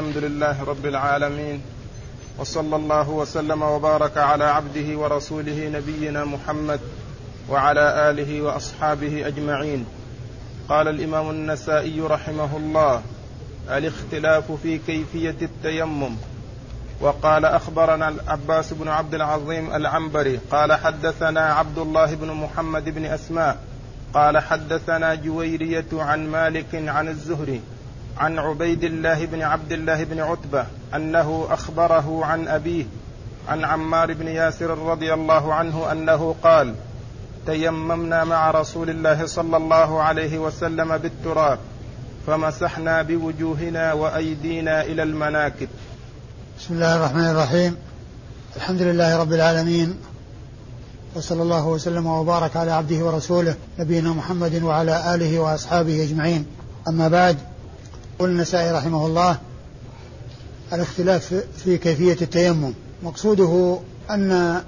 الحمد لله رب العالمين وصلى الله وسلم وبارك على عبده ورسوله نبينا محمد وعلى آله وأصحابه أجمعين. قال الإمام النسائي رحمه الله الإختلاف في كيفية التيمم وقال أخبرنا العباس بن عبد العظيم العنبري قال حدثنا عبد الله بن محمد بن أسماء قال حدثنا جويرية عن مالك عن الزهري عن عبيد الله بن عبد الله بن عتبة أنه أخبره عن أبيه عن عمار بن ياسر رضي الله عنه أنه قال تيممنا مع رسول الله صلى الله عليه وسلم بالتراب فمسحنا بوجوهنا وأيدينا إلى المناكب. بسم الله الرحمن الرحيم. الحمد لله رب العالمين وصلى الله وسلم وبارك على عبده ورسوله نبينا محمد وعلى آله وأصحابه أجمعين. أما بعد قل النسائي رحمه الله الاختلاف في كيفية التيمم. مقصوده أن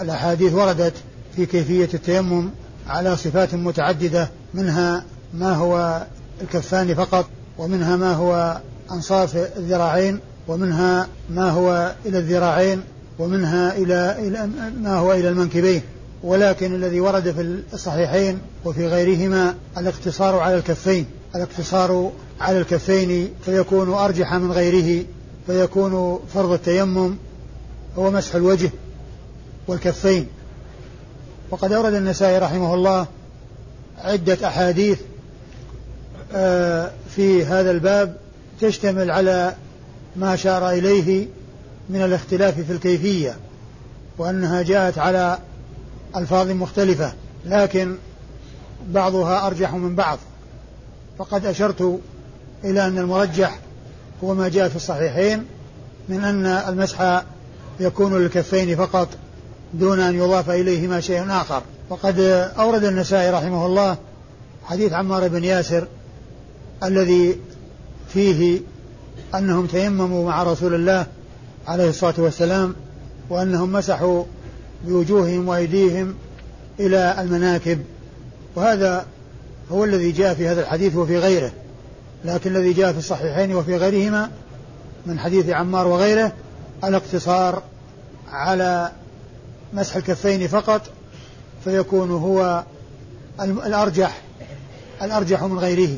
الأحاديث وردت في كيفية التيمم على صفات متعددة منها ما هو الكفان فقط ومنها ما هو أنصاف الذراعين ومنها ما هو إلى الذراعين ومنها إلى, إلى ما هو إلى المنكبين. ولكن الذي ورد في الصحيحين وفي غيرهما الاقتصار على الكفين الاقتصار على الكفين فيكون أرجح من غيره فيكون فرض التيمم هو مسح الوجه والكفين. وقد أورد النسائي رحمه الله عدة أحاديث آه، في هذا الباب تشتمل على ما أشار إليه من الاختلاف في الكيفية وأنها جاءت على ألفاظ مختلفة لكن بعضها أرجح من بعض. فقد أشرت إلى أن المرجح هو ما جاء في الصحيحين من أن المسح يكون للكفين فقط دون أن يضاف إليهما شيء آخر. وقد أورد النسائي رحمه الله حديث عمار بن ياسر الذي فيه أنهم تيمموا مع رسول الله عليه الصلاة والسلام وأنهم مسحوا بوجوههم وأيديهم إلى المناكب. وهذا هو الذي جاء في هذا الحديث وفي غيره. لكن الذي جاء في الصحيحين وفي غيرهما من حديث عمار وغيره الاقتصار على مسح الكفين فقط فيكون هو الأرجح الأرجح من غيره.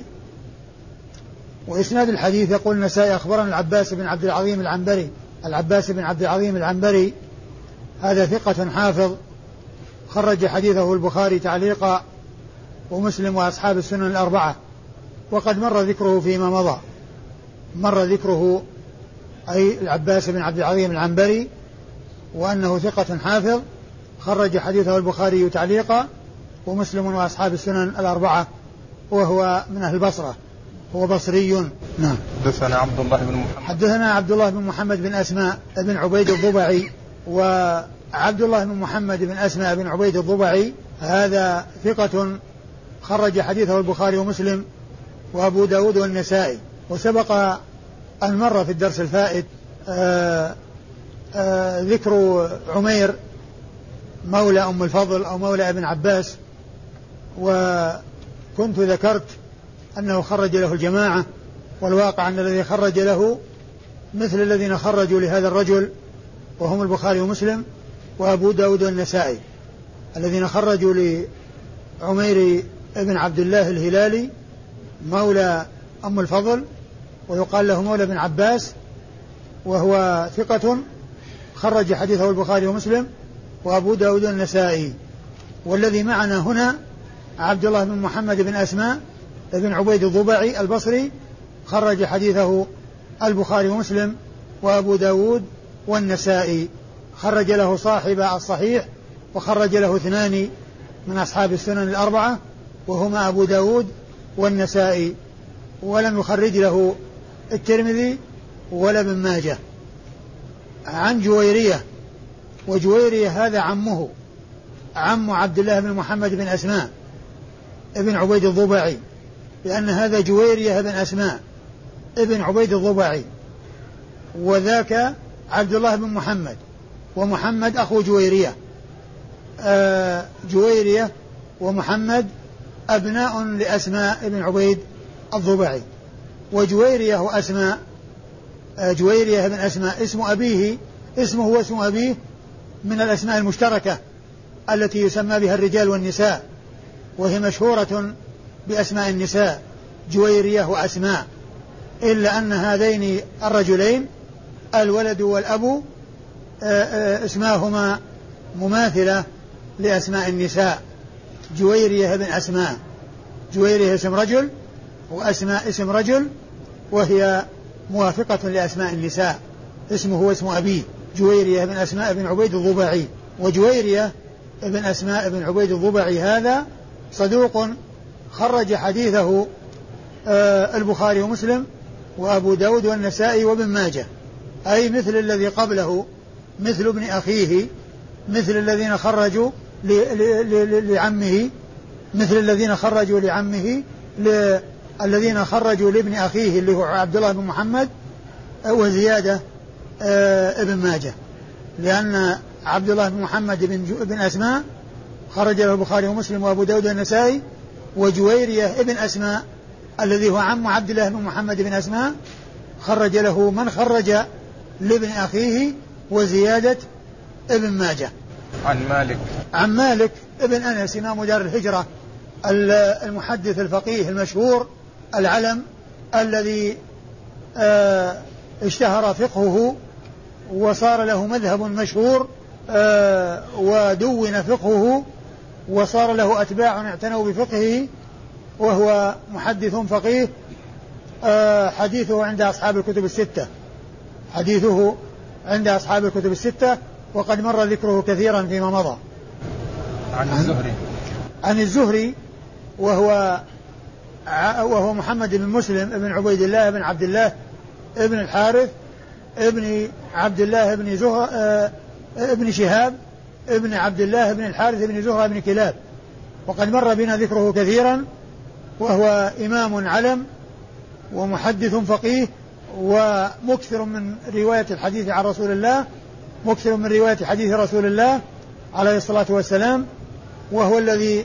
وإسناد الحديث يقول النسائي أخبرنا العباس بن عبد العظيم العنبري العباس بن عبد العظيم العنبري هذا ثقة حافظ خرج حديثه البخاري تعليقا ومسلم وأصحاب السنن الأربعة. وقد مر ذكره فيما مضى. مر ذكره أي العباس بن عبد العظيم العنبري وأنه ثقة حافظ خرج حديثه البخاري تعليقا ومسلم وأصحاب السنن الأربعة وهو من أهل البصرة هو بصري. نعم. حدثنا عبد الله بن محمد. حدثنا عبد الله بن محمد بن أسماء بن عبيد الضبعي وعبد الله بن محمد بن أسماء بن عبيد الضبعي هذا ثقة خرج حديثه البخاري ومسلم وأبو داود والنسائي. وسبق أن مر في الدرس الفائت آآ آآ ذكر عمير مولى أم الفضل أو مولى ابن عباس. وكنت ذكرت أنه خرج له الجماعة والواقع أن الذي خرج له مثل الذين خرجوا لهذا الرجل وهم البخاري ومسلم وأبو داود والنسائي. الذين خرجوا لعمير بن عبد الله الهلالي مولى أم الفضل ويقال له مولى بن عباس وهو ثقة خرج حديثه البخاري ومسلم وأبو داود النسائي والذي معنا هنا عبد الله بن محمد بن أسماء بن عبيد الضبعي البصري خرج حديثه البخاري ومسلم وأبو داود والنسائي خرج له صاحب الصحيح وخرج له اثنان من أصحاب السنن الأربعة وهما أبو داود والنسائي ولم يخرج له الترمذي ولا ابن ماجه. عن جويرية وجويرية هذا عمه عم عبد الله بن محمد بن أسماء ابن عبيد الضبعي لأن هذا جويرية بن أسماء ابن عبيد الضبعي وذاك عبد الله بن محمد ومحمد أخو جويرية. آه جويرية ومحمد أبناء لأسماء بن عبيد الضبعي وجويرية وأسماء آه، جويرية بن أسماء اسم أبيه اسمه واسم أبيه من الأسماء المشتركة التي يسمى بها الرجال والنساء وهي مشهورة بأسماء النساء جويرية وأسماء إلا أن هذين الرجلين الولد والأب آه، آه، اسماهما مماثلة لأسماء النساء. جويرية بن أسماء. جويرية اسم رجل وأسماء اسم رجل وهي موافقة لأسماء النساء. اسمه هو اسم أبيه جويرية بن أسماء بن عبيد الضباعي وجويرية بن أسماء بن عبيد الضبعي هذا صدوق خرج حديثه آه البخاري ومسلم وأبو داود والنسائي وابن ماجه. أي مثل الذي قبله مثل ابن أخيه مثل الذين خرجوا لعمه مثل الذين خرجوا لعمه الذين خرجوا لابن أخيه اللي هو عبد الله بن محمد وزيادة آه، ابن ماجه. لأن عبد الله بن محمد بن, بن أسماء خرج له البخاري ومسلم وأبو داود والنسائي وجويرية ابن أسماء الذي هو عم عبد الله بن محمد بن أسماء خرج له من خرج لابن أخيه وزيادة ابن ماجه. عن مالك. عن مالك ابن أنس إمام دار الهجرة المحدث الفقيه المشهور العلم الذي آه، اشتهر فقهه وصار له مذهب مشهور آه، ودون فقهه وصار له أتباع اعتنوا بفقهه وهو محدث فقيه آه، حديثه عند أصحاب الكتب الستة. حديثه عند أصحاب الكتب الستة وقد مر ذكره كثيرا فيما مضى. عن الزهري. عن الزهري وهو وهو محمد بن مسلم بن عبيد الله بن عبد الله ابن الحارث ابن عبد الله بن زهر آه، ابن شهاب ابن عبد الله بن الحارث بن زهرة بن كلاب. وقد مر بنا ذكره كثيرا وهو إمام علم ومحدث فقيه ومكثر من رواية الحديث عن رسول الله مكثر من رواية حديث رسول الله عليه الصلاة والسلام. وهو الذي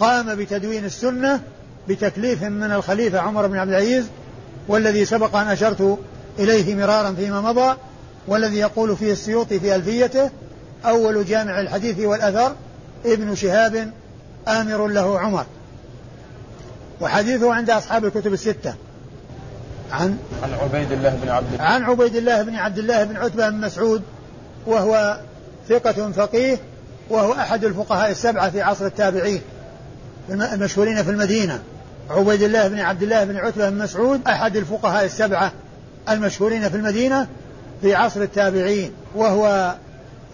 قام بتدوين السنة بتكليف من الخليفة عمر بن عبد العزيز والذي سبق أن أشرت إليه مرارا فيما مضى والذي يقول فيه السيوطي في ألفيته أول جامع الحديث والأثر ابن شهاب آمر له عمر. وحديثه عند أصحاب الكتب الستة. عن عن عبيد الله بن عبد الله. عن عبيد الله بن عبد الله بن عتبة بن مسعود وهو ثقة فقيه وهو أحد الفقهاء السبعة في عصر التابعين المشهورين في المدينة. عبيد الله بن عبد الله بن عتبة بن مسعود أحد الفقهاء السبعة المشهورين في المدينة في عصر التابعين. وهو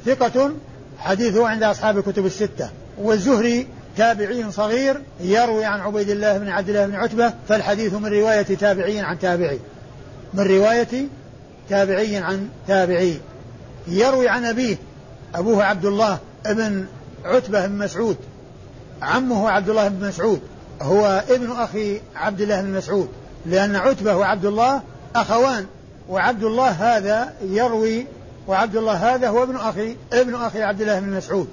ثقة حديثه عند أصحاب الكتب الستة. والزهري تابعي صغير يروي عن عبيد الله بن عبد الله بن عتبة فالحديث من رواية تابعي عن تابعي. من رواية تابعي عن تابعي. يروي عن أبيه أبوه عبد الله بن عتبة بن مسعود. عمه عبد الله بن مسعود. هو ابن أخي عبد الله بن مسعود. لأن عتبة وعبد الله أخوان. وعبد الله هذا يروي وعبد الله هذا هو ابن أخي ابن أخي عبد الله بن مسعود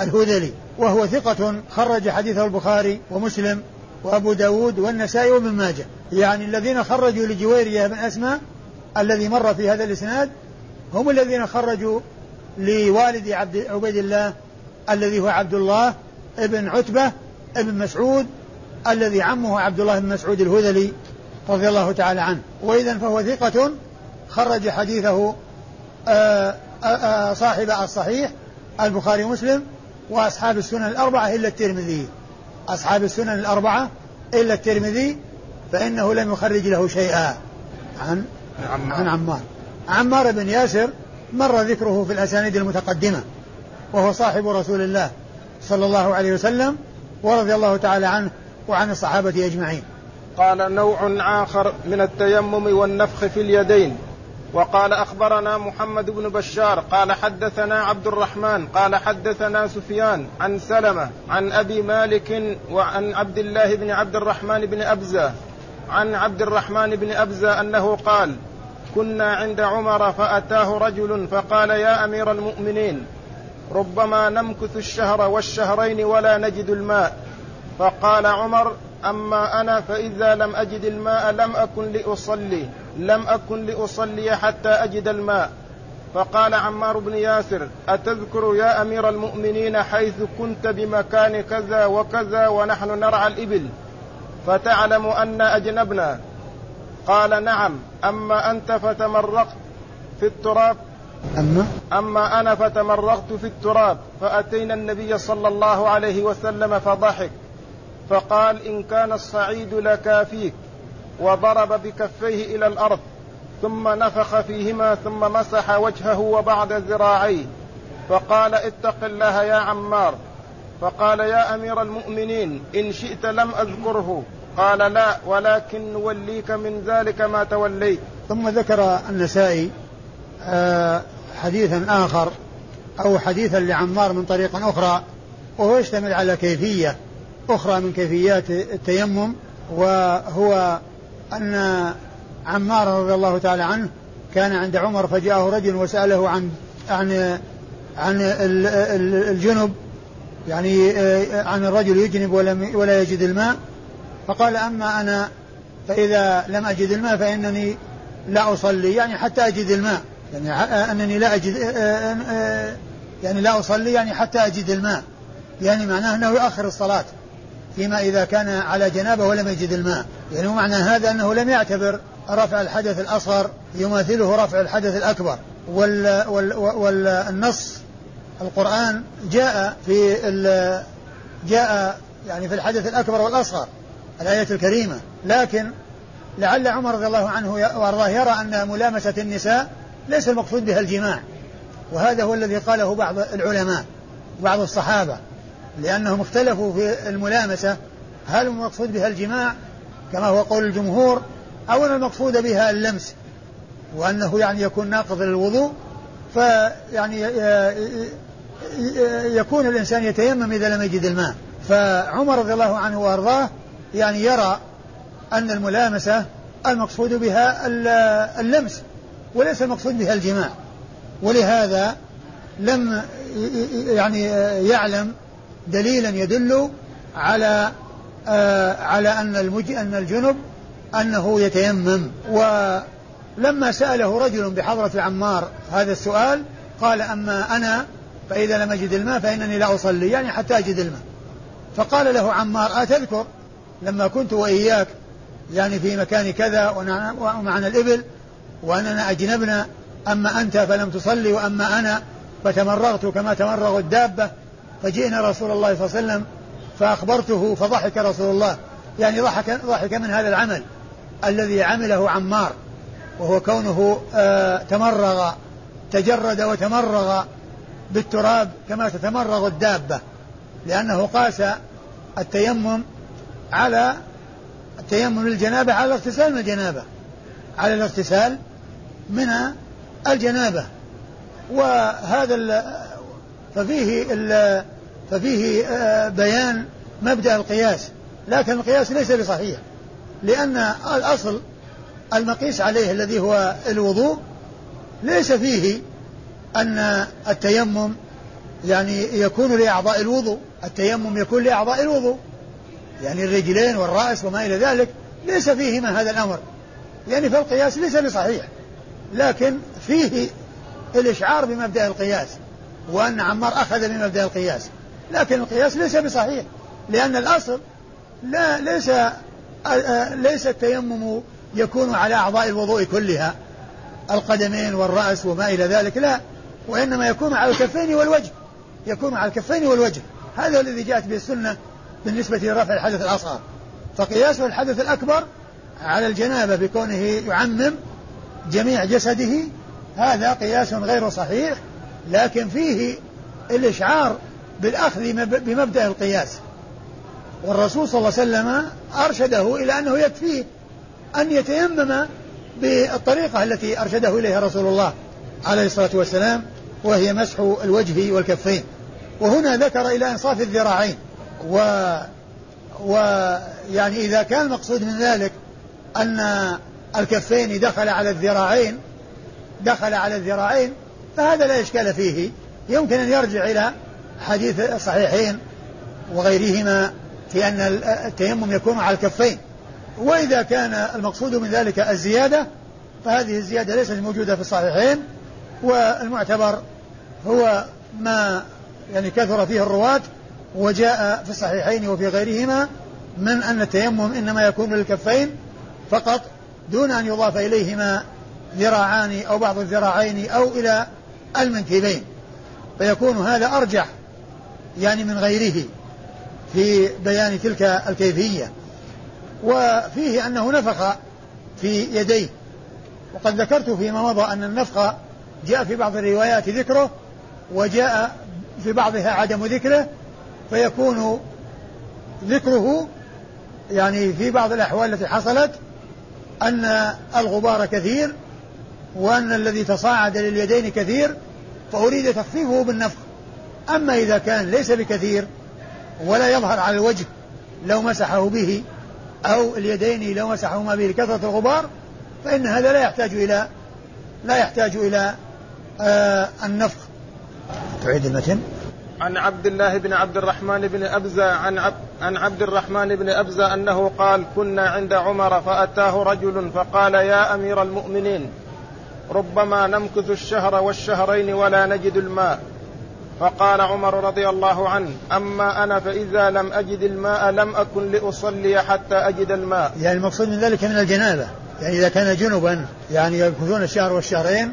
الهذلي. وهو ثقة خرج حديثه البخاري ومسلم وأبو داود والنسائي وابن ماجه. يعني الذين خرجوا لجويرية بن أسماء الذي مر في هذا الإسناد هم الذين خرجوا لوالد عبد عبيد الله الذي هو عبد الله ابن عتبة ابن مسعود الذي عمه عبد الله بن مسعود الهذلي رضي الله تعالى عنه. وإذا فهو ثقة خرج حديثه آه، آه، آه، صاحب الصحيح البخاري ومسلم وأصحاب السنن الأربعة إلا الترمذي. أصحاب السنن الأربعة إلا الترمذي فإنه لم يخرج له شيئا. عن عن عمار. عمار بن ياسر مر ذكره في الأسانيد المتقدمة وهو صاحب رسول الله صلى الله عليه وسلم ورضي الله تعالى عنه وعن الصحابة أجمعين. قال نوع آخر من التيمم والنفخ في اليدين. وقال أخبرنا محمد بن بشار قال حدثنا عبد الرحمن قال حدثنا سفيان عن سلمة عن أبي مالك وعن عبد الله بن عبد الرحمن بن أبزة عن عبد الرحمن بن أبزة أنه قال كنا عند عمر فأتاه رجل فقال يا أمير المؤمنين ربما نمكث الشهر والشهرين ولا نجد الماء. فقال عمر أما أنا فإذا لم أجد الماء لم أكن لأصلي لم أكن لأصلي حتى أجد الماء. فقال عمار بن ياسر أتذكر يا أمير المؤمنين حيث كنت بمكان كذا وكذا ونحن نرعى الإبل فتعلم أن أجنبنا قال نعم أما أنت فتمرقت في التراب. أما؟ أما أنا فتمرغت في التراب فأتينا النبي صلى الله عليه وسلم فضحك فقال إن كان الصعيد لكافيك وضرب بكفيه إلى الأرض ثم نفخ فيهما ثم مسح وجهه وبعد ذراعيه فقال اتق الله يا عمار فقال يا أمير المؤمنين إن شئت لم أذكره. قال لا ولكن نوليك من ذلك ما توليت. ثم ذكر النسائي آه، حديثا آخر أو حديثا لعمار من طريق أخرى وهو يشتمل على كيفية أخرى من كيفيات التيمم وهو أن عمار رضي الله تعالى عنه كان عند عمر فجاءه رجل وسأله عن عن عن الجنب يعني آه، عن الرجل يجنب ولم ولا يجد الماء فقال أما أنا فإذا لم أجد الماء فإنني لا أصلي يعني حتى أجد الماء. يعني أنني لا أجد يعني لا أصلي يعني حتى أجد الماء. يعني معناه أنه يؤخر الصلاة فيما إذا كان على جنابة ولم يجد الماء. يعني معنى هذا أنه لم يعتبر رفع الحدث الأصغر يماثله رفع الحدث الأكبر. وال وال والنص القرآن جاء في جاء يعني في الحدث الأكبر والأصغر. الآية الكريمة. لكن لعل عمر رضي الله عنه وأرضاه يرى أن ملامسة النساء ليس المقصود بها الجماع. وهذا هو الذي قاله بعض العلماء بعض الصحابة لأنهم اختلفوا في الملامسة هل المقصود بها الجماع كما هو قول الجمهور أو أن المقصود بها اللمس وأنه يعني يكون ناقض للوضوء فيعني يكون الإنسان يتيمم إذا لم يجد الماء. فعمر رضي الله عنه وأرضاه يعني يرى أن الملامسة المقصود بها اللمس وليس المقصود بها الجماع. ولهذا لم يعني يعلم دليلا يدل على آه، على أن أن الجنب أنه يتيمم. ولما سأله رجل بحضرة عمار هذا السؤال قال أما أنا فإذا لم أجد الماء فإنني لا أصلي يعني حتى أجد الماء. فقال له عمار أتذكر؟ لما كنت وإياك يعني في مكان كذا ومعنا الإبل وأننا أجنبنا أما أنت فلم تصلي وأما أنا فتمرغت كما تمرغ الدابة فجئنا رسول الله صلى الله عليه وسلم فأخبرته فضحك رسول الله. يعني ضحك, ضحك من هذا العمل الذي عمله عمار وهو كونه آه تمرغ تجرد وتمرغ بالتراب كما تتمرغ الدابة لأنه قاس التيمم على التيمم للجنابة على الاغتسال من الجنابة. على الاغتسال من الجنابة. وهذا ال ففيه ال ففيه آه، بيان مبدأ القياس. لكن القياس ليس بصحيح. لأن الأصل المقيس عليه الذي هو الوضوء ليس فيه أن التيمم يعني يكون لأعضاء الوضوء. التيمم يكون لأعضاء الوضوء. يعني الرجلين والرأس وما إلى ذلك ليس فيهما هذا الأمر. يعني فالقياس ليس بصحيح لكن فيه الإشعار بمبدأ القياس وأن عمار أخذ بمبدأ القياس. لكن القياس ليس بصحيح لأن الأصل لا ليس ليس التيمم يكون على أعضاء الوضوء كلها القدمين والرأس وما إلى ذلك لا. وإنما يكون على الكفين والوجه يكون على الكفين والوجه. هذا الذي جاءت به السنة بالنسبة لرفع الحدث الأصغر. فقياس الحدث الأكبر على الجنابة بكونه يعمم جميع جسده هذا قياس غير صحيح لكن فيه الإشعار بالأخذ بمبدأ القياس. والرسول صلى الله عليه وسلم أرشده إلى أنه يكفيه أن يتيمم بالطريقة التي أرشده إليها رسول الله عليه الصلاة والسلام وهي مسح الوجه والكفين. وهنا ذكر إلى إنصاف الذراعين. و ويعني إذا كان المقصود من ذلك أن الكفين دخل على الذراعين دخل على الذراعين فهذا لا إشكال فيه. يمكن أن يرجع إلى حديث الصحيحين وغيرهما في أن التيمم يكون على الكفين. وإذا كان المقصود من ذلك الزيادة فهذه الزيادة ليست موجودة في الصحيحين والمعتبر هو ما يعني كثر فيه الرواة وجاء في الصحيحين وفي غيرهما من أن التيمم إنما يكون للكفين فقط دون أن يضاف إليهما ذراعان أو بعض الذراعين أو إلى المنكبين. فيكون هذا أرجح يعني من غيره في بيان تلك الكيفية. وفيه أنه نفخ في يديه. وقد ذكرت فيما مضى أن النفخ جاء في بعض الروايات ذكره وجاء في بعضها عدم ذكره فيكون ذكره يعني في بعض الأحوال التي حصلت أن الغبار كثير وأن الذي تصاعد لليدين كثير فأريد تخفيفه بالنفخ. أما إذا كان ليس بكثير ولا يظهر على الوجه لو مسحه به أو اليدين لو مسحهما به لكثرة الغبار فإن هذا لا يحتاج إلى لا يحتاج إلى آه النفخ. تعيد المتن. عن عبد الله بن عبد الرحمن بن أبزة عن عب عن عبد الرحمن بن أبزة أنه قال كنا عند عمر فأتاه رجل فقال يا أمير المؤمنين ربما نمكث الشهر والشهرين ولا نجد الماء. فقال عمر رضي الله عنه أما أنا فإذا لم أجد الماء لم أكن لأصلي حتى أجد الماء. يعني المقصود من ذلك من الجنابة. يعني إذا كان جنبا يعني يمكثون الشهر والشهرين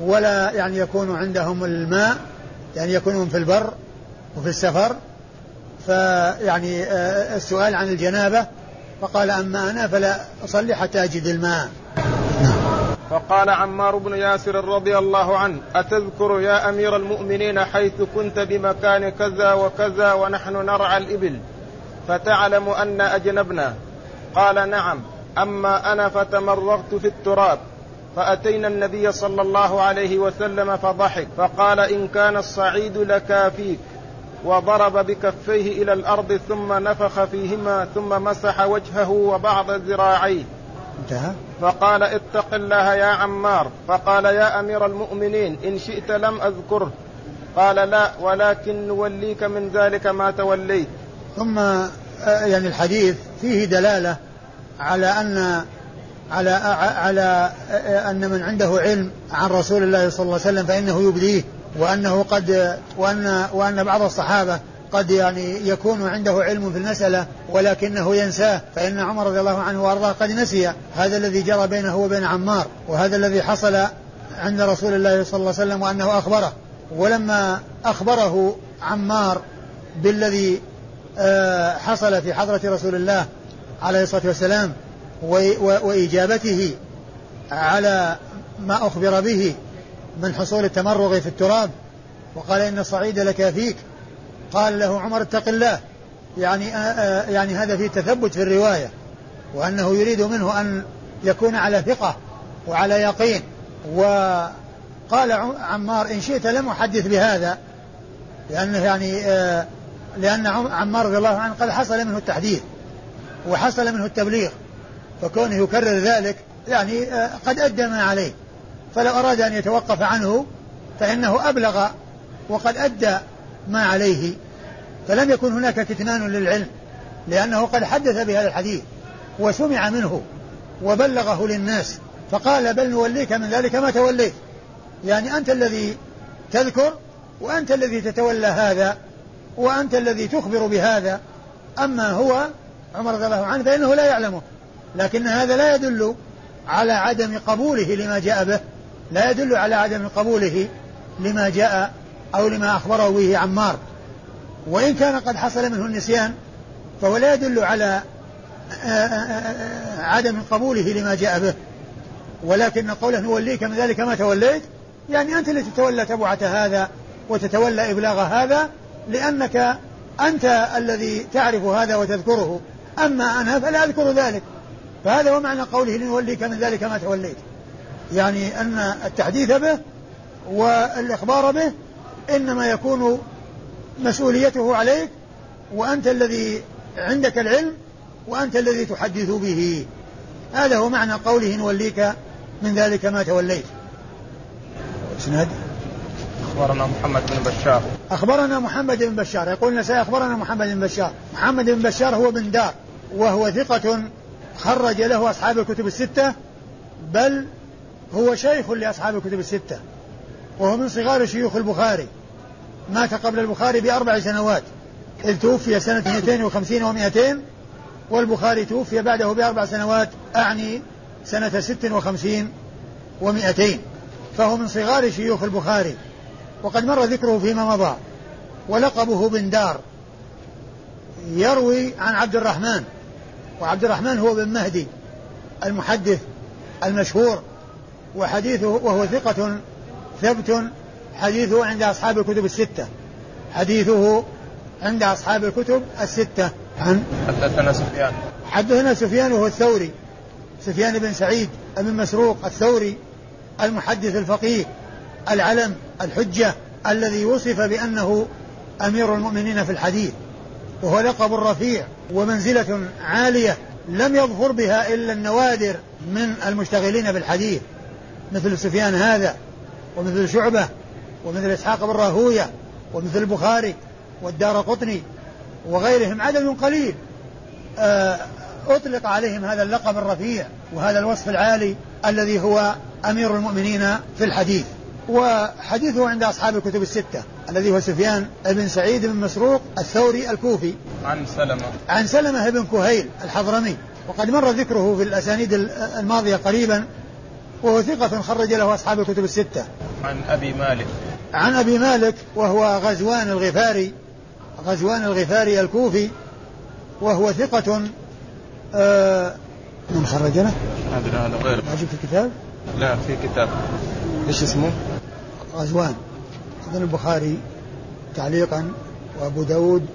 ولا يعني يكون عندهم الماء يعني يكونون في البر وفي السفر فيعني آه، السؤال عن الجنابة فقال أما أنا فلا أصلي حتى أجد الماء. فقال عمار بن ياسر رضي الله عنه أتذكر يا أمير المؤمنين حيث كنت بمكان كذا وكذا ونحن نرعى الإبل فتعلم أن أجنبنا. قال نعم أما أنا فتمرغت في التراب. فأتينا النبي صلى الله عليه وسلم فضحك فقال إن كان الصعيد لكافيك. وضرب بكفيه إلى الأرض ثم نفخ فيهما ثم مسح وجهه وبعض ذراعيه. انتهى؟ فقال اتق الله يا عمار. فقال يا أمير المؤمنين إن شئت لم أذكره. قال لا ولكن نوليك من ذلك ما توليت. ثم آه، يعني الحديث فيه دلالة على أن على على أن من عنده علم عن رسول الله صلى الله عليه وسلم فإنه يبديه وأنه قد وأن وأن بعض الصحابة قد يعني يكون عنده علم في المسألة ولكنه ينساه فإن عمر رضي الله عنه وأرضاه قد نسي هذا الذي جرى بينه وبين عمار وهذا الذي حصل عند رسول الله صلى الله عليه وسلم وأنه أخبره. ولما أخبره عمار بالذي آه، حصل في حضرة رسول الله عليه الصلاة والسلام وإجابته على ما أخبر به من حصول التمرغ في التراب وقال إن الصعيد لكافيك. قال له عمر اتق الله. يعني يعني هذا فيه تثبت في الرواية وأنه يريد منه أن يكون على ثقة وعلى يقين. وقال عمار إن شئت لم أحدث بهذا لأنه يعني لأن عمار رضي الله عنه قد حصل منه التحديث وحصل منه التبليغ. فكونه يكرر ذلك يعني قد أدى ما عليه. فلو أراد أن يتوقف عنه فإنه أبلغ وقد أدى ما عليه. فلم يكن هناك كتمان للعلم لأنه قد حدث بهذا الحديث وسمع منه وبلغه للناس فقال بل نوليك من ذلك ما توليت. يعني أنت الذي تذكر وأنت الذي تتولى هذا وأنت الذي تخبر بهذا أما هو عمر رضي الله عنه فإنه لا يعلمه. لكن هذا لا يدل على عدم قبوله لما جاء به لا يدل على عدم قبوله لما جاء أو لما أخبره به عمار. وإن كان قد حصل منه النسيان فهو لا يدل على عدم قبوله لما جاء به. ولكن قوله نوليك من ذلك ما توليت يعني أنت التي تتولى تبعة هذا وتتولى إبلاغ هذا لأنك أنت الذي تعرف هذا وتذكره. أما أنا فلا أذكر ذلك. فهذا هو معنى قوله لنوليك من ذلك ما توليت. يعني أن التحديث به والإخبار به إنما يكون مسؤوليته عليك وأنت الذي عندك العلم وأنت الذي تحدث به. هذا هو معنى قوله نوليك من ذلك ما توليت. إسناد؟ أخبرنا محمد بن بشار. أخبرنا محمد بن بشار. يقول النسائي أخبرنا محمد بن بشار. محمد بن بشار هو بن دار وهو ثقة خرج له أصحاب الكتب الستة بل هو شيخ لأصحاب الكتب الستة وهو من صغار شيوخ البخاري. مات قبل البخاري بأربع سنوات إذ توفي سنة 250 و200 والبخاري توفي بعده بأربع سنوات أعني سنة 56 و200 فهو من صغار شيوخ البخاري وقد مر ذكره فيما مضى ولقبه بن دار يروي عن عبد الرحمن وعبد الرحمن هو بن مهدي المحدث المشهور وحديثه وهو ثقة ثبت حديثه عند أصحاب الكتب الستة. حديثه عند أصحاب الكتب الستة. عن حدثنا سفيان. حدثنا سفيان وهو الثوري. سفيان بن سعيد بن مسروق الثوري المحدث الفقيه العلم الحجة الذي وصف بأنه أمير المؤمنين في الحديث وهو لقب رفيع. ومنزلة عالية لم يظفر بها إلا النوادر من المشتغلين بالحديث مثل سفيان هذا ومثل شعبة ومثل إسحاق بن راهوية ومثل البخاري والدار قطني وغيرهم عدد قليل. آه، أطلق عليهم هذا اللقب الرفيع وهذا الوصف العالي الذي هو أمير المؤمنين في الحديث. وحديثه عند أصحاب الكتب الستة. الذي هو سفيان بن سعيد بن مسروق الثوري الكوفي. عن سلمة. عن سلمة بن كهيل الحضرمي. وقد مر ذكره في الأسانيد الماضية قريبا. وهو ثقة خرج له أصحاب الكتب الستة. عن أبي مالك. عن أبي مالك وهو غزوان الغفاري. غزوان الغفاري الكوفي. وهو ثقة آه من خرج له؟ هذا غير. ما جبت الكتاب؟ لا في كتاب. إيش اسمه؟ غزوان. ابن البخاري تعليقا وأبو داود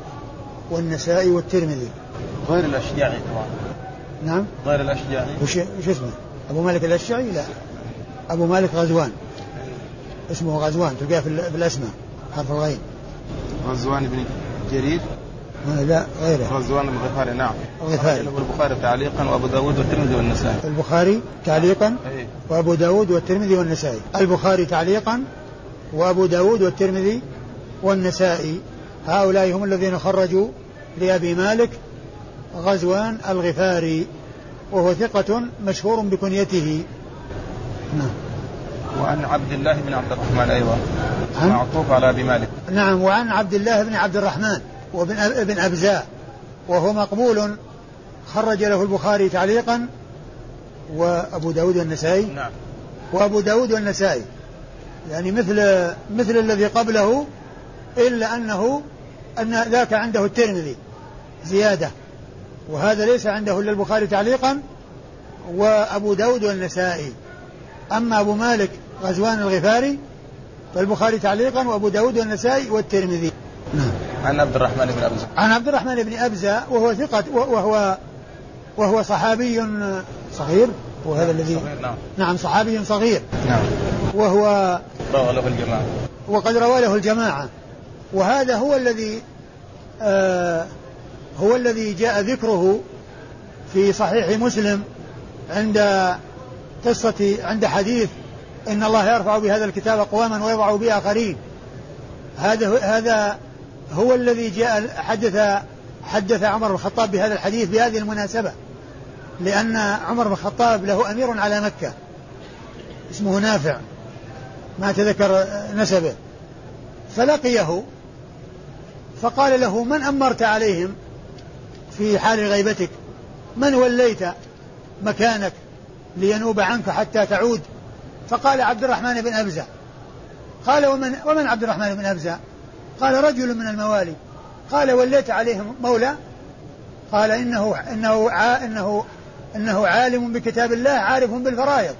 والنسائي والترمذي. غير الأشجعي طبعا. نعم؟ غير الأشجعي. وش وش اسمه؟ أبو مالك الأشجعي؟ لا. أبو مالك غزوان. اسمه غزوان تلقاه في الأسماء حرف الغين. غزوان بن جرير؟ لا غيره. غزوان بن الغفاري نعم. الغفاري البخاري تعليقا وأبو داود والترمذي والنسائي. البخاري تعليقا أيه. وأبو داود والترمذي والنسائي. البخاري تعليقا وابو داود والترمذي والنسائي. هؤلاء هم الذين خرجوا لأبي مالك غزوان الغفاري وهو ثقة مشهور بكنيته. نعم. وعن عبد الله بن عبد الرحمن أيضا معطوف على أبي مالك. نعم وعن عبد الله بن عبد الرحمن وابن ابن أبزاء وهو مقبول. خرج له البخاري تعليقا وأبو داود والنسائي. نعم. وأبو داود والنسائي. يعني مثل مثل الذي قبله إلا أنه أن ذاك عنده الترمذي زيادة وهذا ليس عنده إلا البخاري تعليقا وأبو داود والنسائي. أما أبو مالك غزوان الغفاري فالبخاري تعليقا وأبو داود والنسائي والترمذي. نعم. عن عبد الرحمن بن أبزة. عن عبد الرحمن بن أبزة وهو ثقة وهو وهو صحابي صغير. وهذا الذي صغير نعم. نعم صحابي صغير. نعم. وهو روى له الجماعة. وقد روى له الجماعة. وهذا هو الذي آه هو الذي جاء ذكره في صحيح مسلم عند قصة عند حديث إن الله يرفع بهذا الكتاب أقواما ويضع به آخرين هذا هذا هو الذي جاء حدث حدث عمر بن الخطاب بهذا الحديث بهذه المناسبة. لأن عمر بن الخطاب له أمير على مكة. اسمه نافع. ما تذكر نسبه. فلقيه. فقال له من أمرت عليهم في حال غيبتك؟ من وليت مكانك لينوب عنك حتى تعود؟ فقال عبد الرحمن بن أبزة. قال ومن, ومن عبد الرحمن بن أبزة؟ قال رجل من الموالي. قال وليت عليهم مولى قال إنه إنه إنه إنه عالم بكتاب الله عارف بالفرائض.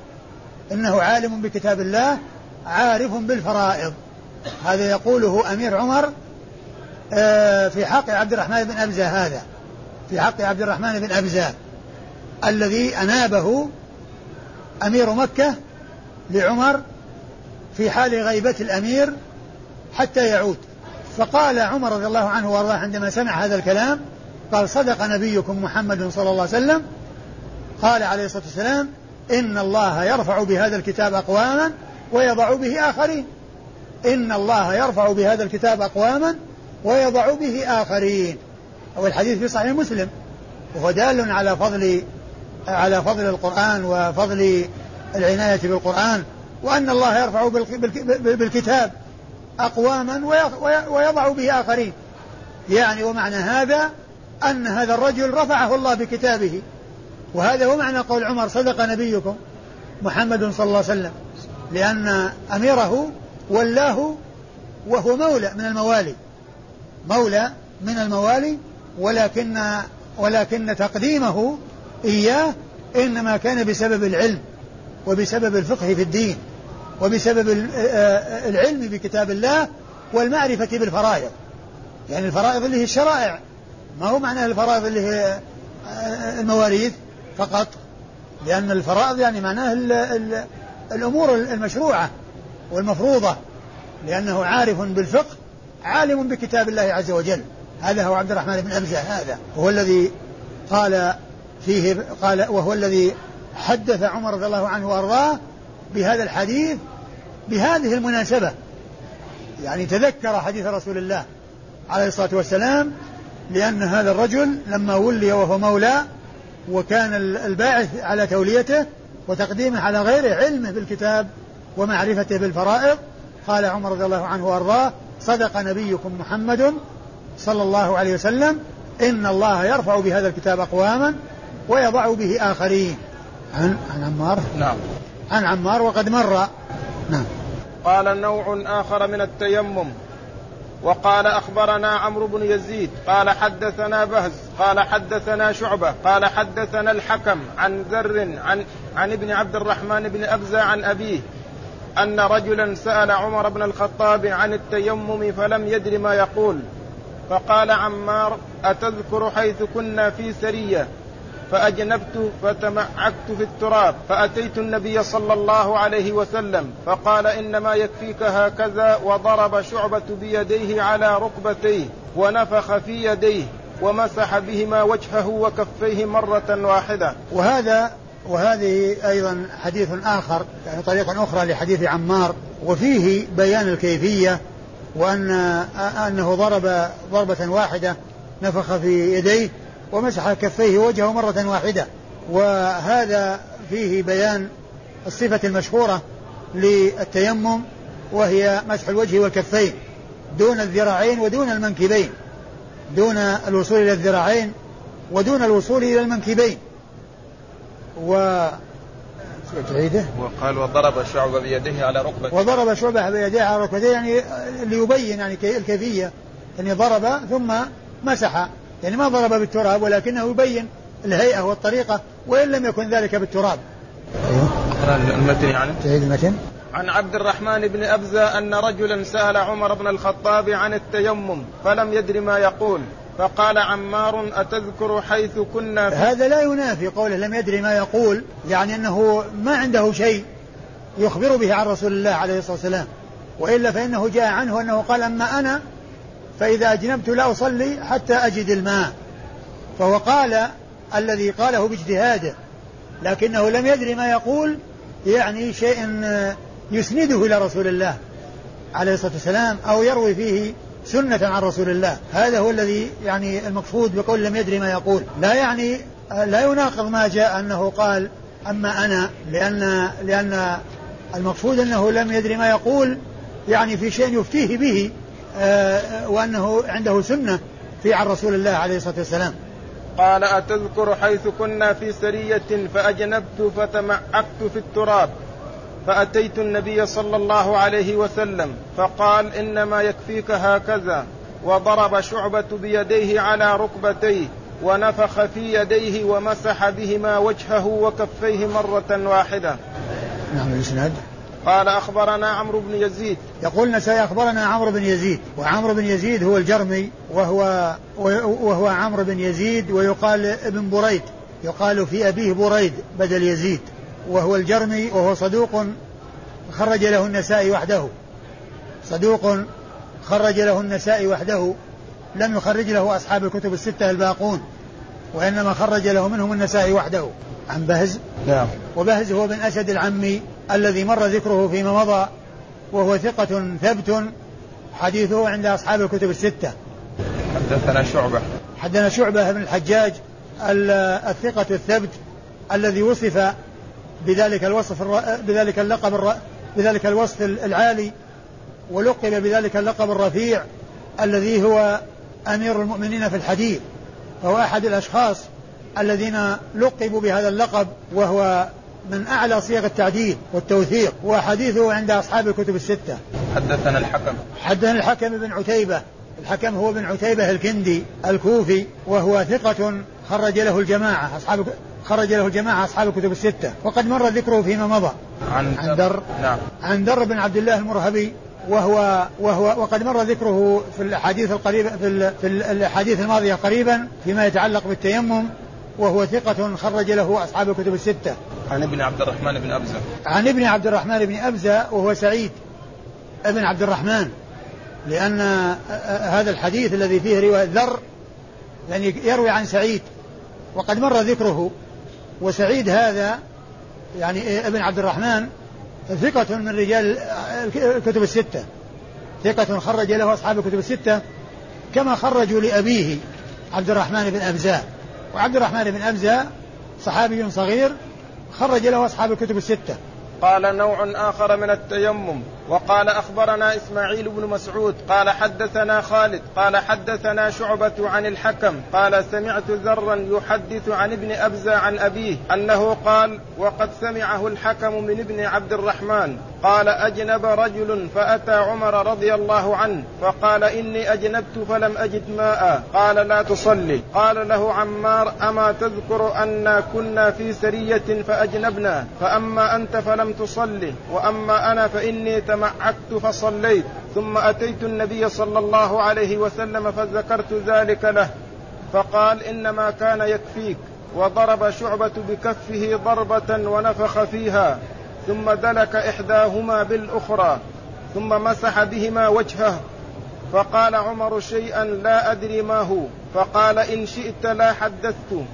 إنه عالم بكتاب الله عارف بالفرائض. هذا يقوله أمير عمر آه، في حق عبد الرحمن بن أبزة هذا. في حق عبد الرحمن بن أبزة. الذي أنابه أمير مكة لعمر في حال غيبة الأمير حتى يعود. فقال عمر رضي الله عنه وأرضاه عندما سمع هذا الكلام قال صدق نبيكم محمد صلى الله عليه وسلم قال عليه الصلاة والسلام إن الله يرفع بهذا الكتاب أقواما ويضع به آخرين. إن الله يرفع بهذا الكتاب أقواما ويضع به آخرين. أو الحديث في صحيح مسلم. وهو دال على فضل على فضل القرآن وفضل العناية بالقرآن. وأن الله يرفع بالكتاب أقواما ويضع به آخرين. يعني ومعنى هذا أن هذا الرجل رفعه الله بكتابه. وهذا هو معنى قول عمر صدق نبيكم محمد صلى الله عليه وسلم لأن أميره ولاه وهو مولى من الموالي. مولى من الموالي ولكن ولكن تقديمه إياه إنما كان بسبب العلم وبسبب الفقه في الدين وبسبب آه، العلم بكتاب الله والمعرفة بالفرائض. يعني الفرائض اللي هي الشرائع ما هو معنى الفرائض اللي هي آه، المواريث؟ فقط لأن الفرائض يعني معناه ال ال الأمور المشروعة والمفروضة لأنه عارف بالفقه عالم بكتاب الله عز وجل. هذا هو عبد الرحمن بن أبزة هذا. هو الذي قال فيه قال وهو الذي حدث عمر رضي الله عنه وأرضاه بهذا الحديث بهذه المناسبة. يعني تذكر حديث رسول الله عليه الصلاة والسلام لأن هذا الرجل لما ولي وهو مولى وكان الباعث على توليته وتقديمه على غيره علمه بالكتاب ومعرفته بالفرائض. قال عمر رضي الله عنه وأرضاه صدق نبيكم محمد صلى الله عليه وسلم إن الله يرفع بهذا الكتاب أقواما ويضع به آخرين. عن عن عمار؟ نعم. عن عمار وقد مر. نعم. قال نوع آخر من التيمم. وقال أخبرنا عمرو بن يزيد قال حدثنا بهز قال حدثنا شعبة قال حدثنا الحكم عن ذر عن عن ابن عبد الرحمن بن ابزه عن أبيه أن رجلا سأل عمر بن الخطاب عن التيمم فلم يدر ما يقول فقال عمار أتذكر حيث كنا في سرية فأجنبت فتمعكت في التراب فأتيت النبي صلى الله عليه وسلم فقال إنما يكفيك هكذا وضرب شعبة بيديه على ركبتيه ونفخ في يديه ومسح بهما وجهه وكفيه مرة واحدة. وهذا وهذه أيضا حديث آخر يعني طريقة أخرى لحديث عمار وفيه بيان الكيفية وأن أنه ضرب ضربة واحدة نفخ في يديه ومسح كفيه وجهه مرة واحدة. وهذا فيه بيان الصفة المشهورة للتيمم وهي مسح الوجه والكفين دون الذراعين ودون المنكبين دون الوصول إلى الذراعين ودون الوصول إلى المنكبين. و تعيده وقال وضرب شعبة بيده على ركبته وضرب شعبة بيده على ركبته يعني ليبين يعني الكيفية يعني ضرب ثم مسح. يعني ما ضرب بالتراب ولكنه يبين الهيئة والطريقة وإن لم يكن ذلك بالتراب. أيوه المتن. يعني تعيد المتن عن عبد الرحمن بن أبزة أن رجلا سأل عمر بن الخطاب عن التيمم فلم يدر ما يقول فقال عمار أتذكر حيث كنا في؟ هذا لا ينافي قوله لم يدري ما يقول يعني أنه ما عنده شيء يخبر به عن رسول الله عليه الصلاة والسلام وإلا فإنه جاء عنه أنه قال أما أنا فإذا أجنبت لا أصلي حتى أجد الماء. فهو قال الذي قاله باجتهاده لكنه لم يدري ما يقول يعني شيء يسنده إلى رسول الله عليه الصلاة والسلام أو يروي فيه سنة عن رسول الله. هذا هو الذي يعني المقصود بقول لم يدري ما يقول. لا يعني لا يناقض ما جاء أنه قال أما أنا لأن لأن المقصود أنه لم يدري ما يقول يعني في شيء يفتيه به. آه، وأنه عنده سنة في عن رسول الله عليه الصلاة والسلام. قال أتذكر حيث كنا في سرية فأجنبت فتمعكت في التراب فأتيت النبي صلى الله عليه وسلم فقال إنما يكفيك هكذا وضرب شعبة بيديه على ركبتيه ونفخ في يديه ومسح بهما وجهه وكفيه مرة واحدة. نعم الإسناد قال أخبرنا عمرو بن يزيد. يقول النسائي أخبرنا عمرو بن يزيد وعمرو بن يزيد هو الجرمي وهو وهو عمرو بن يزيد ويقال ابن بريد يقال في أبيه بريد بدل يزيد وهو الجرمي وهو صدوق خرج له النسائي وحده. صدوق خرج له النسائي وحده. لم يخرج له أصحاب الكتب الستة الباقون وإنما خرج له منهم النسائي وحده. عن بهز؟ نعم. وبهز هو بن أسد العمي الذي مر ذكره فيما مضى وهو ثقة ثبت حديثه عند أصحاب الكتب الستة. حدثنا شعبة. حدثنا شعبة بن الحجاج الثقة الثبت الذي وصف بذلك الوصف بذلك اللقب بذلك الوصف العالي ولقب بذلك اللقب الرفيع الذي هو أمير المؤمنين في الحديث فهو أحد الأشخاص الذين لقبوا بهذا اللقب وهو من أعلى صيغ التعديل والتوثيق وحديثه عند أصحاب الكتب الستة. حدثنا الحكم. حدثنا الحكم بن عتيبة. الحكم هو بن عتيبة الكندي الكوفي وهو ثقة خرج له الجماعة أصحاب خرج له الجماعة أصحاب الكتب الستة. وقد مر ذكره فيما مضى. عن, عن در. نعم. عن در بن عبد الله المرهبي وهو وهو وقد مر ذكره في الأحاديث القريبه في, في الأحاديث الماضية قريبا فيما يتعلق بالتيمم. وهو ثقة خرج له أصحاب الكتب الستة. عن ابن عبد الرحمن بن أبزة. عن ابن عبد الرحمن بن أبزة وهو سعيد ابن عبد الرحمن. لأن هذا الحديث الذي فيه رواية ذر يعني يروي عن سعيد. وقد مر ذكره. وسعيد هذا يعني ابن عبد الرحمن ثقة من رجال الكتب الستة. ثقة خرج له أصحاب الكتب الستة كما خرجوا لأبيه عبد الرحمن بن أبزاء وعبد الرحمن بن أبزاء صحابي صغير خرج له أصحاب الكتب الستة. قال نوع آخر من التيمم. وقال أخبرنا إسماعيل بن مسعود قال حدثنا خالد قال حدثنا شعبة عن الحكم قال سمعت ذرا يحدث عن ابن أبزة عن أبيه أنه قال وقد سمعه الحكم من ابن عبد الرحمن قال أجنب رجل فأتى عمر رضي الله عنه فقال إني أجنبت فلم أجد ماء قال لا تصلي قال له عمار أما تذكر أنا كنا في سرية فأجنبنا فأما أنت فلم تصلي وأما أنا فإني تمعكت فصليت ثم أتيت النبي صلى الله عليه وسلم فذكرت ذلك له فقال إنما كان يكفيك وضرب شعبة بكفه ضربة ونفخ فيها ثم دلك إحداهما بالأخرى ثم مسح بهما وجهه فقال عمر شيئا لا أدري ما هو فقال إن شئت لا حدثت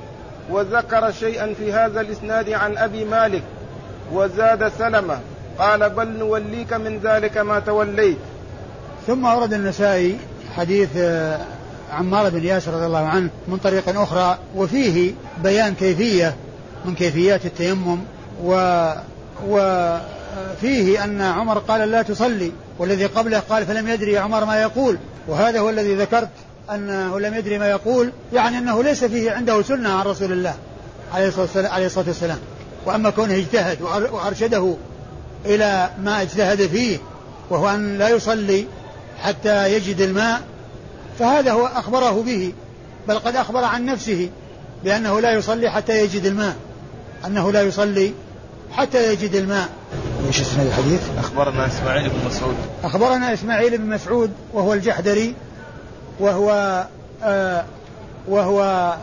وذكر شيئا في هذا الإسناد عن أبي مالك وزاد سلمة قال بل نوليك من ذلك ما توليت. ثم أورد النسائي حديث آه، عمار بن ياسر رضي الله عنه من طريق أخرى وفيه بيان كيفية من كيفيات التيمم و وفيه أن عمر قال لا تصلي والذي قبله قال فلم يدري عمر ما يقول وهذا هو الذي ذكرت أنه لم يدري ما يقول يعني أنه ليس فيه عنده سنة عن رسول الله عليه الصلاة والسلام وأما كونه اجتهد وأرشده إلى ما اجتهد فيه وهو أن لا يصلي حتى يجد الماء. فهذا هو أخبره به بل قد أخبر عن نفسه بأنه لا يصلي حتى يجد الماء أنه لا يصلي حتى يجد الماء. إيش اسم الحديث؟ أخبرنا إسماعيل بن مسعود. أخبرنا إسماعيل بن مسعود وهو الجحدري وهو آه وهو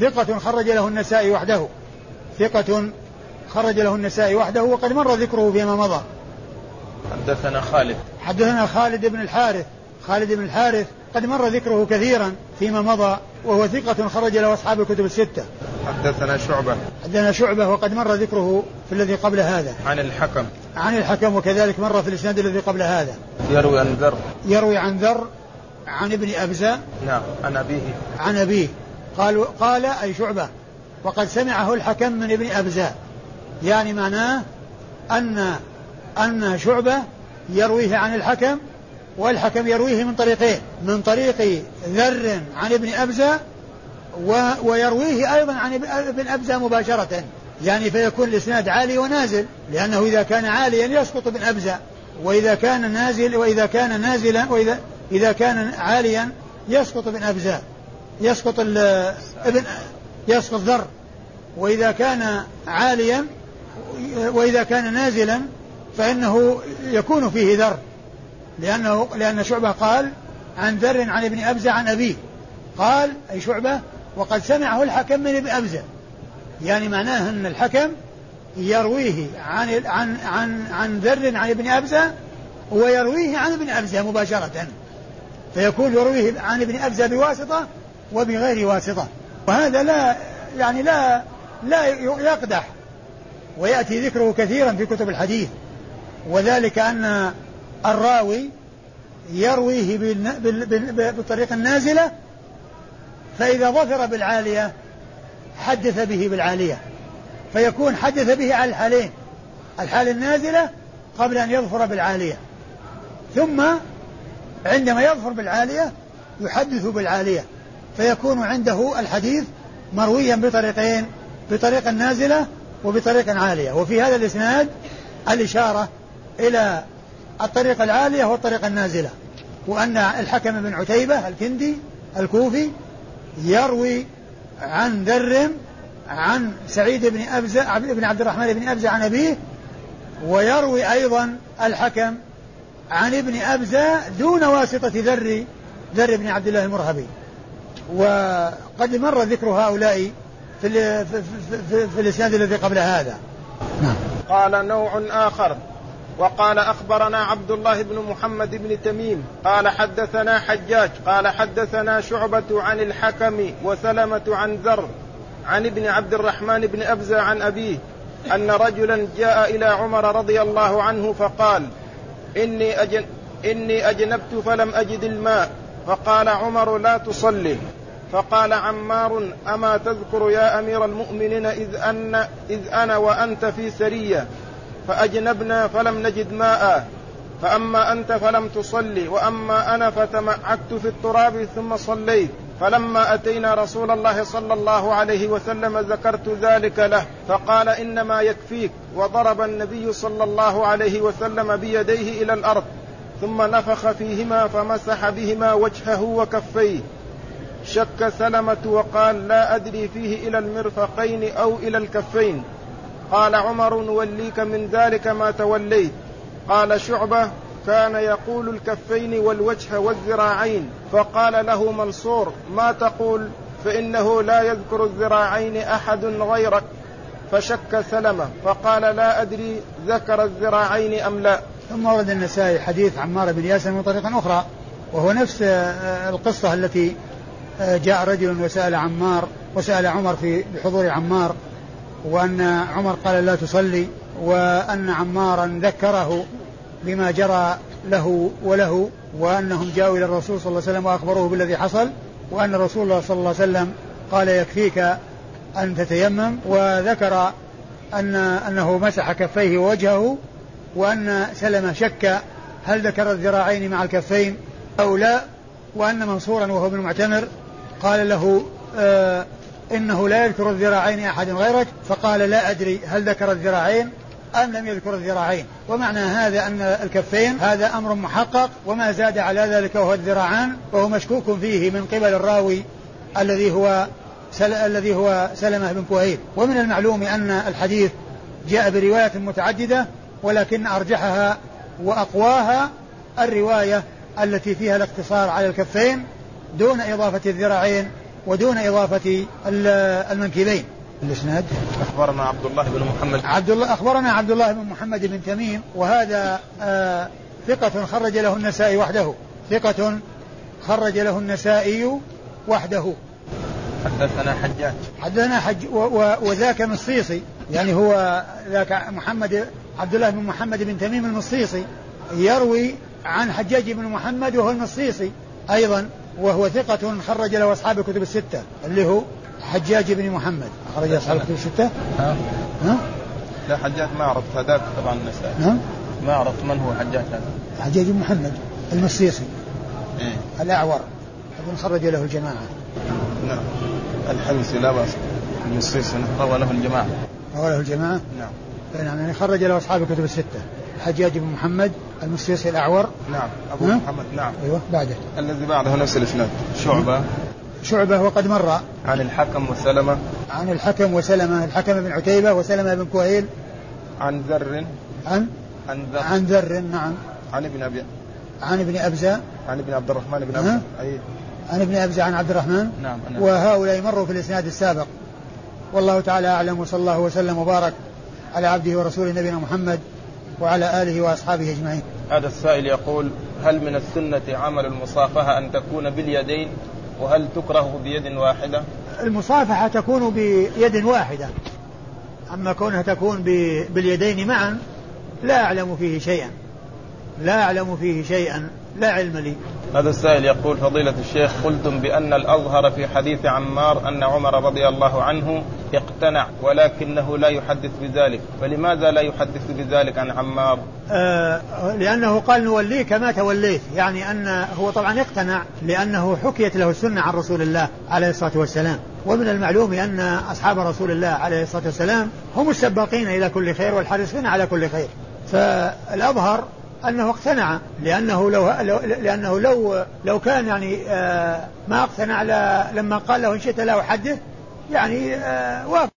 ثقة خرج له النسائي وحده ثقة خرج له النسائي وحده وقد مر ذكره فيما مضى. حدثنا خالد. حدثنا خالد بن الحارث. خالد بن الحارث قد مر ذكره كثيرا فيما مضى وهو ثقة خرج له أصحاب الكتب الستة. حدثنا شعبة. حدثنا شعبة وقد مر ذكره في الذي قبل هذا. عن الحكم. عن الحكم وكذلك مر في الإسناد الذي قبل هذا. يروي عن ذر. يروي عن ذر عن ابن أبزة. نعم عن أبيه. عن أبيه. قال قال أي شعبة وقد سمعه الحكم من ابن أبزة. يعني معناه أن أن شعبة يرويه عن الحكم والحكم يرويه من طريقين من طريق ذر عن ابن أبزة ويرويه أيضا عن ابن أبزة مباشرة. يعني فيكون الإسناد عالي ونازل لأنه إذا كان عاليا يسقط ابن أبزة وإذا كان نازل وإذا كان نازلا وإذا إذا كان عاليا يسقط ابن أبزة. يسقط ابن يسقط ذر. وإذا كان عاليا وإذا كان نازلا فإنه يكون فيه ذر. لأنه لأن شعبة قال عن ذر عن ابن أبزة عن أبيه. قال أي شعبة وقد سمعه الحكم من ابن أبزة. يعني معناه أن الحكم يرويه عن عن عن عن ذر عن ابن أبزة ويرويه عن ابن أبزة مباشرة. فيكون يرويه عن ابن أبزة بواسطة وبغير واسطة. وهذا لا يعني لا لا يقدح. ويأتي ذكره كثيرا في كتب الحديث وذلك أن الراوي يرويه بالطريق النازلة فإذا ظفر بالعالية حدث به بالعالية فيكون حدث به على الحالين الحال النازلة قبل أن يظفر بالعالية ثم عندما يظفر بالعالية يحدث بالعالية فيكون عنده الحديث مرويا بطريقين بطريق نازلة وبطريق عالية. وفي هذا الإسناد الإشارة إلى الطريقة العالية والطريقة النازلة وأن الحكم بن عتيبة الكندي الكوفي يروي عن ذر عن سعيد بن أبزة بن عبد الرحمن بن أبزة عن أبيه ويروي أيضا الحكم عن ابن أبزة دون واسطة ذر ذر بن عبد الله المرهبي. وقد مر ذكر هؤلاء في, في, في, في الإسناد الذي قبل هذا. نعم. قال نوع آخر. وقال أخبرنا عبد الله بن محمد بن تميم. قال حدثنا حجاج. قال حدثنا شعبة عن الحكم وسلمة عن ذر عن ابن عبد الرحمن بن أبزة عن أبيه أن رجلا جاء إلى عمر رضي الله عنه فقال إني, أجن إني أجنبت فلم أجد الماء. فقال عمر لا تصلي. فقال عمار أما تذكر يا أمير المؤمنين إذ, أن إذ أنا وأنت في سرية فأجنبنا فلم نجد ماء. فأما أنت فلم تصلي وأما أنا فتمعكت في التراب ثم صليت. فلما أتينا رسول الله صلى الله عليه وسلم ذكرت ذلك له. فقال إنما يكفيك. وضرب النبي صلى الله عليه وسلم بيديه إلى الأرض ثم نفخ فيهما فمسح بهما وجهه وكفيه. شك سلمة وقال لا أدري فيه إلى المرفقين أو إلى الكفين. قال عمر نوليك من ذلك ما توليت. قال شعبة كان يقول الكفين والوجه والذراعين فقال له منصور ما تقول؟ فإنه لا يذكر الذراعين أحد غيرك. فشك سلمة فقال لا أدري ذكر الذراعين أم لا. ثم ورد النسائي حديث عمار بن ياسر من طريق أخرى وهو نفس آه، القصة التي آه، جاء رجل وسأل عمار وسأل عمر في بحضور عمار وأن عمر قال لا تصلي وأن عمارا ذكره بما جرى له وله وأنهم جاءوا إلى الرسول صلى الله عليه وسلم وأخبروه بالذي حصل وأن رسول صلى الله عليه وسلم قال يكفيك أن تتيمم وذكر أن أنه مسح كفيه ووجهه وأن سلمة شك هل ذكر الذراعين مع الكفين أو لا وأن منصورا وهو ابن معتمر قال له آه إنه لا يذكر الذراعين أحد غيرك فقال لا أدري هل ذكر الذراعين أم لم يذكر الذراعين. ومعنى هذا أن الكفين هذا أمر محقق وما زاد على ذلك وهو الذراعان وهو مشكوك فيه من قبل الراوي الذي هو سل... الذي هو سلمة بن كهيل. ومن المعلوم أن الحديث جاء برواية متعددة ولكن أرجحها وأقواها الرواية التي فيها الاقتصار على الكفين دون إضافة الذراعين ودون إضافة المنكبين. الإسناد؟ أخبرنا عبد الله بن محمد. عبد الله أخبرنا عبد الله بن محمد بن تميم وهذا آه ثقة خرج له النسائي وحده. ثقة خرج له النسائي وحده. حدثنا حجاج. حدثنا حج وذاك مصيصي يعني هو ذاك محمد عبد الله بن محمد بن تميم المصيصي يروي عن حجاج بن محمد وهو المصيصي أيضا. وهو ثقة خرج له أصحاب الكتب الستة اللي هو حجاج بن محمد. أخرج أصحاب الكتب الستة؟ ها؟ ها؟ لا حجاج ما عرفت هذاك طبعا النسائي ها؟ ما عرفت من هو حجاج هذا. حجاج بن محمد المصيصي إيه؟ الأعور. أظن خرج له الجماعة. نعم. الحمصي لا بأس. المصيصي روى له الجماعة. روى له الجماعة؟ نعم. نعم يعني خرج له أصحاب الكتب الستة. حجاج بن محمد المصيصي الأعور. نعم أبو محمد نعم. أيوه بعده. الذي بعده نفس الإسناد. شعبة. شعبة وقد مر. عن الحكم وسلمة. عن الحكم وسلمة الحكم بن عتيبة وسلمة بن كهيل. عن ذر. عن؟ عن ذر. عن ذر نعم. عن ابن أبي عن ابن أبزة. عن ابن عبد الرحمن بن أبزة أي. عن ابن أبزة عن عبد الرحمن. نعم. وهؤلاء مروا في الإسناد السابق. والله تعالى أعلم وصلى الله وسلم وبارك على عبده ورسوله نبينا محمد. وعلى آله وأصحابه أجمعين. هذا السائل يقول هل من السنة عمل المصافحة أن تكون باليدين؟ وهل تكره بيد واحدة؟ المصافحة تكون بيد واحدة. أما كونها تكون باليدين معا لا أعلم فيه شيئا. لا أعلم فيه شيئا. لا علم لي. هذا السائل يقول فضيلة الشيخ قلتم بأن الأظهر في حديث عمار أن عمر رضي الله عنه اقتنع ولكنه لا يحدث بذلك فلماذا لا يحدث بذلك عن عمار؟ آه لأنه قال نوليك ما توليت يعني أن هو طبعا اقتنع لأنه حكيت له السنة عن رسول الله عليه الصلاة والسلام. ومن المعلوم أن أصحاب رسول الله عليه الصلاة والسلام هم السباقين إلى كل خير والحريصين على كل خير. فالأظهر أنه اقتنع لأنه لو لأنه لو لو كان يعني آه، ما اقتنع لما قال له إن شئت لا أحدث يعني آه،